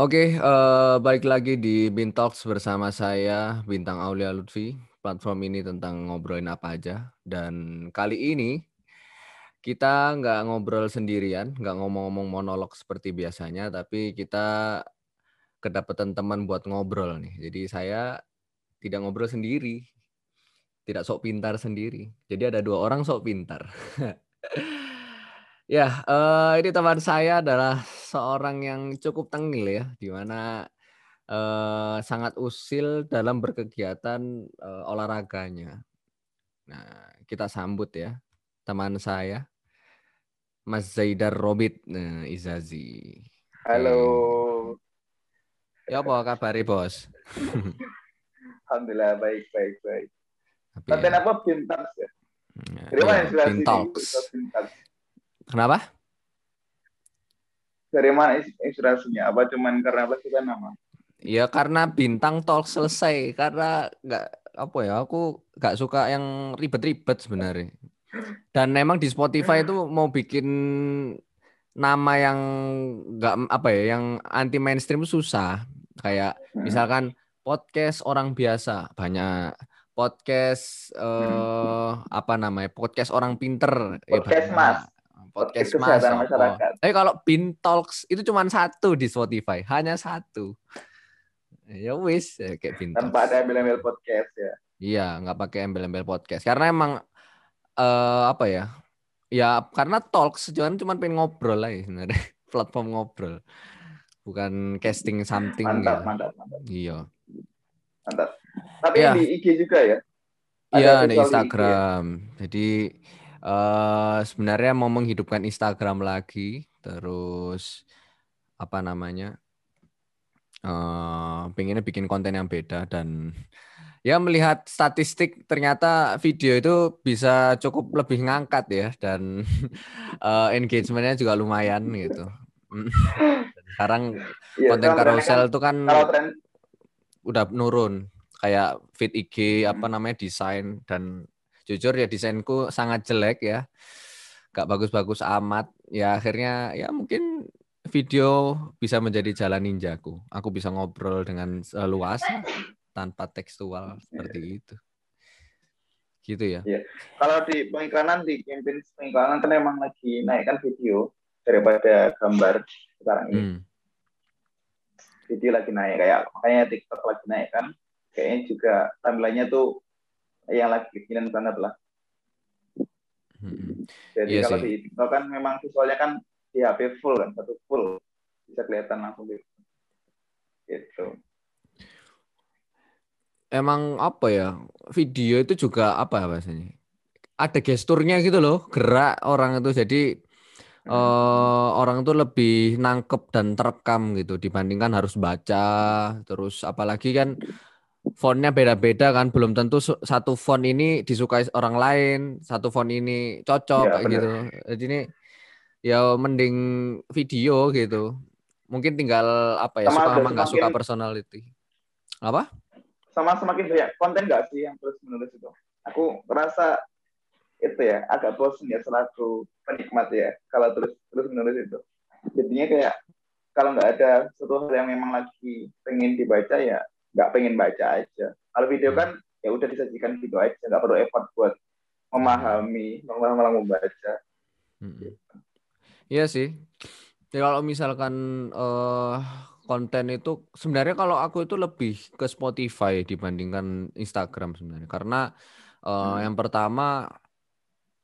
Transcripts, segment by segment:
Oke, uh, balik lagi di Bintalks bersama saya Bintang Aulia Lutfi. Platform ini tentang ngobrolin apa aja. Dan kali ini kita nggak ngobrol sendirian, nggak ngomong-ngomong monolog seperti biasanya, tapi kita kedapatan teman buat ngobrol nih. Jadi saya tidak ngobrol sendiri, tidak sok pintar sendiri. Jadi ada dua orang sok pintar. Ya, uh, ini teman saya adalah seorang yang cukup tengil ya, di mana uh, sangat usil dalam berkegiatan uh, olahraganya. Nah, kita sambut ya teman saya, Mas Zaidar Robit nah, Izazi. Halo. Ya apa kabar bos? Alhamdulillah baik baik baik. Konten ya. apa bintang ya? Terima ya, Bintalks. Kenapa? Dari mana inspirasinya? Apa cuman karena apa kita nama? Ya karena bintang talk selesai karena nggak apa ya aku nggak suka yang ribet-ribet sebenarnya. Dan memang di Spotify itu mau bikin nama yang nggak apa ya yang anti mainstream susah. Kayak hmm. misalkan podcast orang biasa banyak podcast eh, hmm. apa namanya podcast orang pinter eh, podcast eh, mas podcast kesehatan masyarakat. Tapi kalau Bin Talks itu cuma satu di Spotify, hanya satu. Ya wis, ya, kayak Bin Tanpa ada embel-embel podcast ya. Iya, nggak pakai embel-embel podcast. Karena emang uh, apa ya? Ya karena talks jangan cuma pengen ngobrol lah ya sebenarnya. Platform ngobrol. Bukan casting something mantap, ya. Mantap, mantap. Iya. Mantap. Tapi ya. di IG juga ya? Iya, ada Instagram. ya? Jadi Uh, sebenarnya mau menghidupkan Instagram lagi, terus apa namanya? Uh, pengennya bikin konten yang beda dan ya melihat statistik ternyata video itu bisa cukup lebih ngangkat ya dan uh, engagementnya juga lumayan gitu. Sekarang ya, konten carousel itu kan, kan udah nurun kayak feed IG apa namanya desain dan jujur ya desainku sangat jelek ya gak bagus-bagus amat ya akhirnya ya mungkin video bisa menjadi jalan ninjaku aku bisa ngobrol dengan luas tanpa tekstual seperti itu gitu ya. ya. Kalau di pengiklanan di campaign pengiklanan kan emang lagi naikkan video daripada gambar sekarang ini. Hmm. Video lagi naik kayak makanya TikTok lagi naik kan. Kayaknya juga timelinenya tuh yang lagi kekinian banget lah. Hmm. Jadi iya kalau sih. di TikTok kan memang visualnya kan di HP full kan, satu full bisa kelihatan langsung gitu. gitu. Emang apa ya video itu juga apa bahasanya? Ada gesturnya gitu loh, gerak orang itu jadi uh, orang itu lebih nangkep dan terekam gitu dibandingkan harus baca terus apalagi kan fontnya beda-beda kan belum tentu satu font ini disukai orang lain satu font ini cocok ya, kayak gitu. jadi ini ya mending video gitu. Mungkin tinggal apa ya sama suka sama nggak suka personality. Apa? Sama semakin banyak. Konten nggak sih yang terus menulis itu? Aku merasa itu ya agak bosan ya selaku penikmat ya kalau terus terus menulis itu. Jadinya kayak kalau nggak ada satu hal yang memang lagi pengen dibaca ya nggak pengen baca aja. Kalau video hmm. kan ya udah disajikan gitu aja, nggak perlu effort buat memahami, malah malah membaca. Hmm. Iya sih. Ya kalau misalkan uh, konten itu sebenarnya kalau aku itu lebih ke Spotify dibandingkan Instagram sebenarnya karena uh, hmm. yang pertama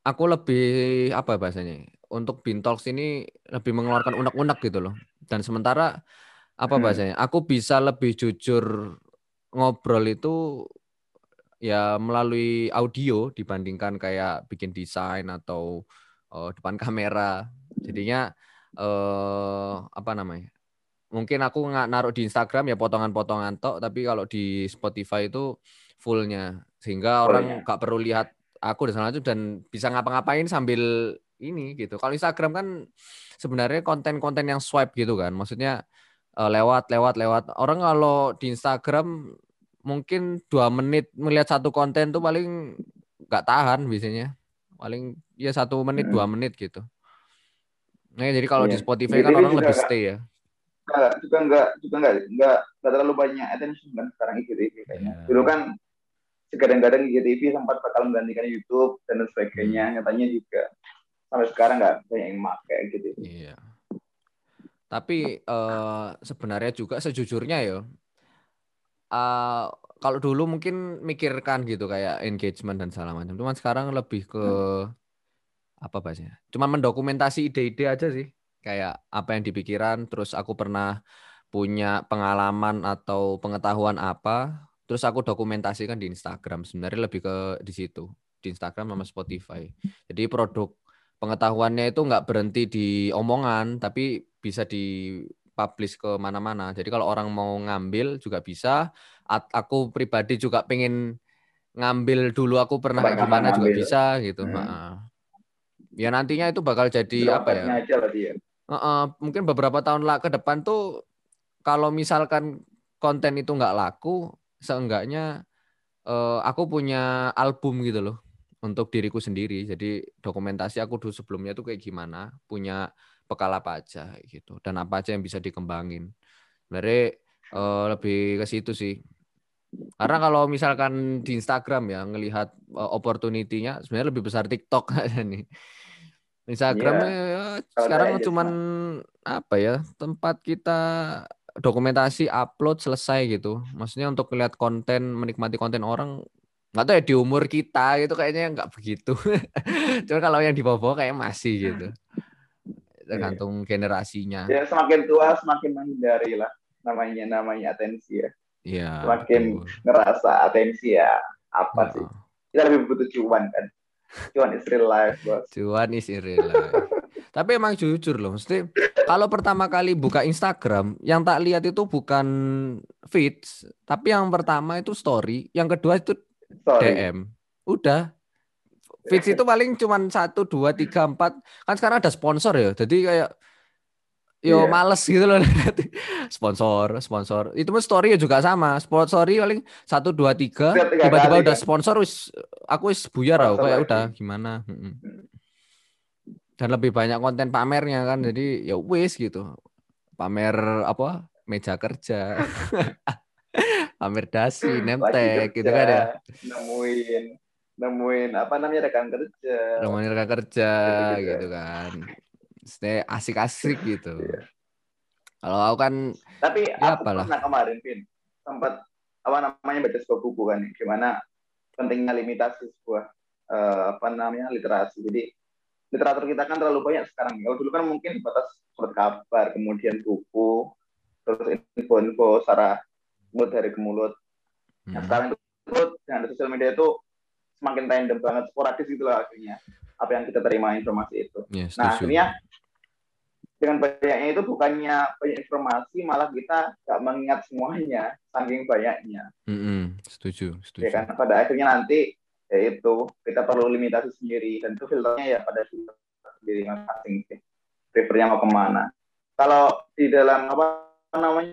aku lebih apa bahasanya untuk Bintalks ini lebih mengeluarkan unek-unek gitu loh dan sementara apa hmm. bahasanya? Aku bisa lebih jujur ngobrol itu ya melalui audio dibandingkan kayak bikin desain atau uh, depan kamera. Jadinya uh, apa namanya? Mungkin aku nggak naruh di Instagram ya potongan-potongan tok, tapi kalau di Spotify itu fullnya sehingga oh, orang iya. nggak perlu lihat aku dan sana dan bisa ngapa-ngapain sambil ini gitu. Kalau Instagram kan sebenarnya konten-konten yang swipe gitu kan, maksudnya uh, lewat lewat lewat orang kalau di Instagram mungkin dua menit melihat satu konten tuh paling nggak tahan biasanya paling ya satu menit dua menit gitu nah jadi kalau iya. di Spotify kan orang lebih stay ya juga juga nggak juga nggak nggak nggak terlalu banyak attention kan sekarang IGTV kayaknya. Iya. Dulu kan kadang-kadang IGTV sempat bakal menggantikan YouTube dan sebagainya. Hmm. Nyatanya juga sampai sekarang nggak banyak yang pakai gitu. Iya. Tapi eh, sebenarnya juga sejujurnya ya, eh, kalau dulu mungkin mikirkan gitu kayak engagement dan segala macam. Cuman sekarang lebih ke apa bahasanya? Cuman mendokumentasi ide-ide aja sih. Kayak apa yang dipikiran, terus aku pernah punya pengalaman atau pengetahuan apa, terus aku dokumentasikan di Instagram. Sebenarnya lebih ke di situ, di Instagram sama Spotify. Jadi produk pengetahuannya itu nggak berhenti di omongan, tapi bisa dipublish ke mana-mana. Jadi kalau orang mau ngambil juga bisa. At- Aku pribadi juga pengen ngambil dulu aku pernah Coba gimana juga bisa gitu. Hmm. Ya nantinya itu bakal jadi apa ya? Aja ya. Heeh, mungkin beberapa tahun lah ke depan tuh kalau misalkan konten itu nggak laku, seenggaknya eh, aku punya album gitu loh untuk diriku sendiri. Jadi dokumentasi aku dulu sebelumnya tuh kayak gimana, punya bekal apa aja gitu dan apa aja yang bisa dikembangin. Sebenarnya eh, lebih ke situ sih. Karena kalau misalkan di Instagram ya ngelihat eh, opportunity-nya sebenarnya lebih besar TikTok aja nih. Instagram Iya. ya, sekarang cuman apa ya tempat kita dokumentasi upload selesai gitu. Maksudnya untuk lihat konten menikmati konten orang nggak tahu ya di umur kita gitu kayaknya nggak begitu. Cuma kalau yang di bawah kayak masih gitu. Tergantung generasinya. Ya semakin tua semakin menghindari lah namanya namanya atensi ya. Iya. Semakin betul. ngerasa atensi ya apa sih? Heeh. Kita lebih butuh cuan kan. Cuan is real life bos. Cuan is real life. Tapi emang jujur loh, mesti kalau pertama kali buka Instagram, yang tak lihat itu bukan feeds, tapi yang pertama itu story, yang kedua itu Sorry. DM. Udah. Feeds itu paling cuman satu, dua, tiga, empat. Kan sekarang ada sponsor ya, jadi kayak yo Iya. males gitu loh. sponsor, sponsor. Itu pun story juga sama. Sport story paling satu, dua, tiga. Tiba-tiba udah sponsor, wis aku wis buyar aku kayak udah gimana. Mm-mm. Dan lebih banyak konten pamernya kan, jadi ya wis gitu. Pamer apa? Meja kerja. pamer dasi, Lagi nemtek gitu kan ya. Nemuin nemuin apa namanya rekan kerja. Romanir kerja Gitu-gitu. gitu kan. Stay asik-asik gitu. Iya. Kalau aku kan Tapi Ya, aku apalah. pernah kemarin, Vin, sempat apa namanya baca sebuah buku kan, gimana pentingnya limitasi sebuah eh, apa namanya literasi. Jadi literatur kita kan terlalu banyak sekarang. Kalau dulu kan mungkin batas surat kabar, kemudian buku, terus info-info secara mulut dari ke mulut. Nah, hmm, sekarang itu dengan ada sosial media itu semakin random banget, sporadis gitu lah akhirnya. Apa yang kita terima informasi itu. ya, Nah, akhirnya dengan banyaknya itu bukannya banyak informasi, malah kita nggak mengingat semuanya, saking banyaknya. Mm-mm, setuju, setuju. Ya kan? Pada akhirnya nanti ya itu kita perlu limitasi sendiri dan itu filternya ya pada diri sendiri masing-masing sih. Prefernya mau ke mana? Kalau di dalam apa namanya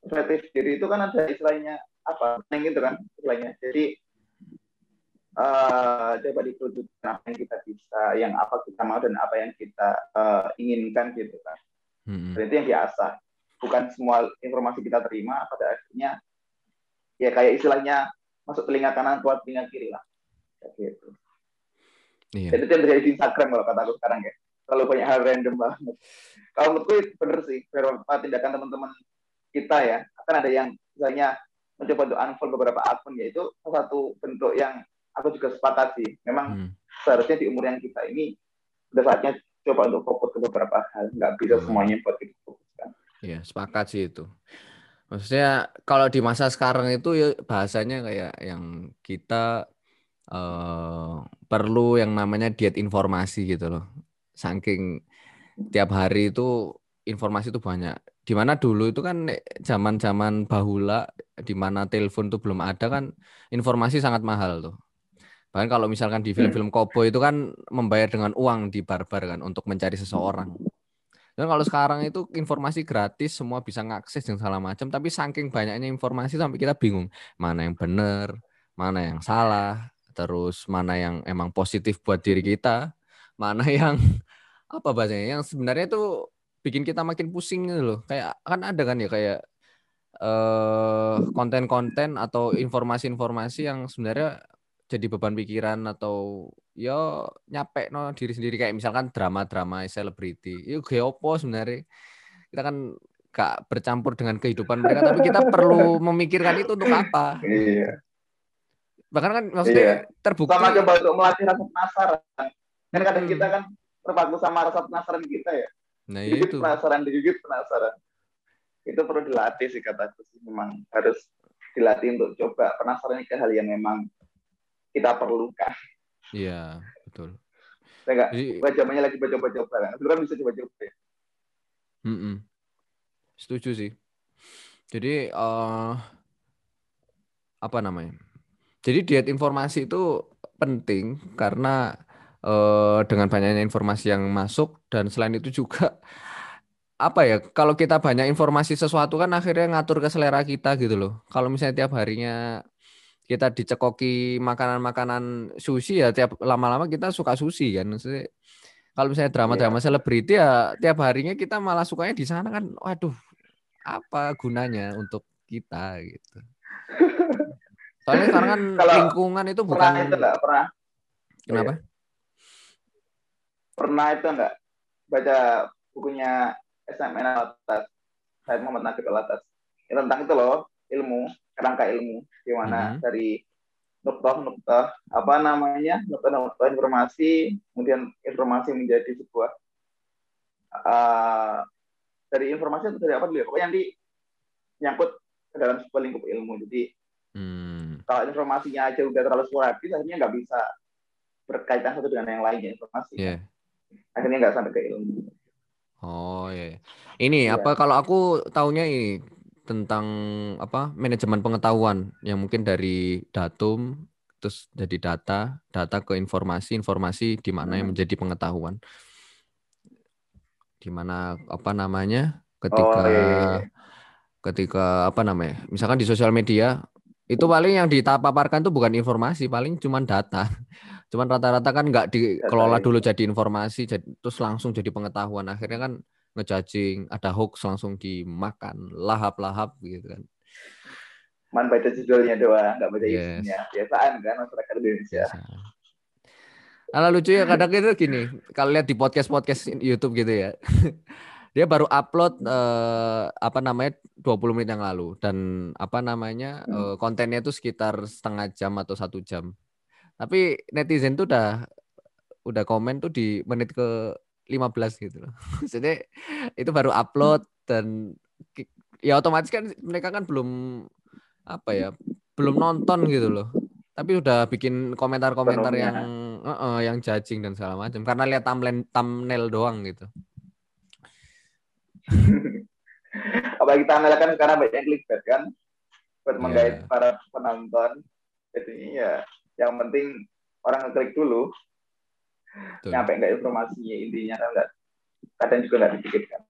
perspektif diri itu kan ada istilahnya apa? Yang gitu kan istilahnya. Jadi eh coba dikerucutkan apa yang kita bisa, yang apa kita mau dan apa yang kita eh, inginkan gitu kan. Dan itu yang biasa. Bukan semua informasi kita terima pada akhirnya ya kayak istilahnya masuk telinga kanan keluar telinga kiri lah. Kayak gitu. Iya. Jadi itu yang terjadi di Instagram kalau kata aku sekarang ya. Terlalu banyak hal random banget. Kalau menurutku bener sih, beberapa tindakan teman-teman kita ya, akan ada yang misalnya mencoba untuk unfollow beberapa akun, ya itu salah satu bentuk yang aku juga sepakat sih. Memang Hmm. seharusnya di umur yang kita ini udah saatnya coba untuk fokus ke beberapa hal, nggak bisa Hmm. semuanya buat kita fokuskan. Iya, sepakat sih itu. Maksudnya kalau di masa sekarang itu ya bahasanya kayak yang kita eh, perlu yang namanya diet informasi gitu loh. Saking tiap hari itu informasi itu banyak. Di mana dulu itu kan zaman-zaman bahula di mana telepon tuh belum ada kan informasi sangat mahal tuh. Bahkan kalau misalkan di film-film koboi itu kan membayar dengan uang di barbar kan untuk mencari seseorang. Dan kalau sekarang itu informasi gratis, semua bisa ngakses dan segala macam. Tapi saking banyaknya informasi sampai kita bingung mana yang benar, mana yang salah, terus mana yang emang positif buat diri kita, mana yang apa bahasanya yang sebenarnya itu bikin kita makin pusing gitu loh. Kayak kan ada kan ya kayak eh konten-konten atau informasi-informasi yang sebenarnya jadi beban pikiran atau yo nyampe no diri sendiri kayak misalkan drama-drama selebriti. Itu gak opo sebenarnya. Kita kan gak bercampur dengan kehidupan mereka tapi kita perlu memikirkan itu untuk apa. Iya. Bahkan kan maksudnya Iya. terbukti Sama coba untuk melatih rasa penasaran. Kan kadang Hmm. kita kan terpaku sama rasa penasaran kita ya. Nah, ya itu. penasaran, digigit penasaran. Itu perlu dilatih sih kataku sih. Memang harus dilatih untuk coba penasaran ke hal yang memang kita perlukan. Iya, betul. Saya nggak, Jadi zamannya lagi coba-coba kan. Dulu kan bisa coba-coba ya. Mm-mm. Setuju sih. Jadi eh apa namanya? Jadi diet informasi itu penting karena eh dengan banyaknya informasi yang masuk dan selain itu juga apa ya? Kalau kita banyak informasi sesuatu kan akhirnya ngatur ke selera kita gitu loh. Kalau misalnya tiap harinya kita dicekoki makanan-makanan sushi ya tiap lama-lama kita suka sushi kan. Maksudnya kalau misalnya drama-drama selebriti ya tiap harinya kita malah sukanya di sana kan waduh apa gunanya untuk kita gitu soalnya sekarang kan Kalau lingkungan itu Pernah bukan itu nggak? Pernah kenapa pernah itu enggak baca bukunya SMN Alatas Said Muhammad Naqib Alatas. Ya, tentang itu loh ilmu kerangka ilmu di mana Mhm. dari nuktoh-nuktoh apa namanya nuktoh-nuktoh informasi kemudian informasi menjadi sebuah uh, dari informasi itu dari apa dulu ya? Pokoknya nanti nyangkut ke dalam sebuah lingkup ilmu. Jadi hmm, kalau informasinya aja udah terlalu sporadis akhirnya nggak bisa berkaitan satu dengan yang lainnya informasi. Ya akhirnya nggak sampai ke ilmu oh ya ini Iya. apa kalau aku taunya ini tentang apa manajemen pengetahuan yang mungkin dari datum terus jadi data data ke informasi informasi di mana yang Hmm. menjadi pengetahuan di mana apa namanya ketika Oh, iya, iya, iya. ketika apa namanya misalkan di sosial media itu paling yang ditapaparkan tuh bukan informasi paling cuman data cuman rata-rata kan nggak dikelola dulu jadi informasi jadi, terus langsung jadi pengetahuan. Akhirnya kan ngejajing ada hoax langsung dimakan lahap-lahap gitu kan. Man baca judulnya doang, nggak baca Yes. isinya. Biasaan kan masyarakat Indonesia. biasa Alah lucu ya kadang itu gini kalau lihat di podcast podcast YouTube gitu ya. Dia baru upload eh, apa namanya 20 menit yang lalu. Dan apa namanya eh, kontennya itu sekitar setengah jam atau satu jam tapi netizen tuh udah udah komen tuh di menit ke 15 gitu loh. Jadi itu baru upload dan ya otomatis kan mereka kan belum apa ya belum nonton gitu loh. Tapi udah bikin komentar-komentar yang eh, eh, yang judging dan segala macam. Karena lihat thumbnail thumbnail doang gitu. Apalagi thumbnail kan sekarang banyak clickbait kan, buat Iya. menggait para penonton. Jadi ya, yang penting orang ngeklik dulu, Betul. nyampe nggak informasinya intinya kan nggak, kadang juga nggak dipikirkan.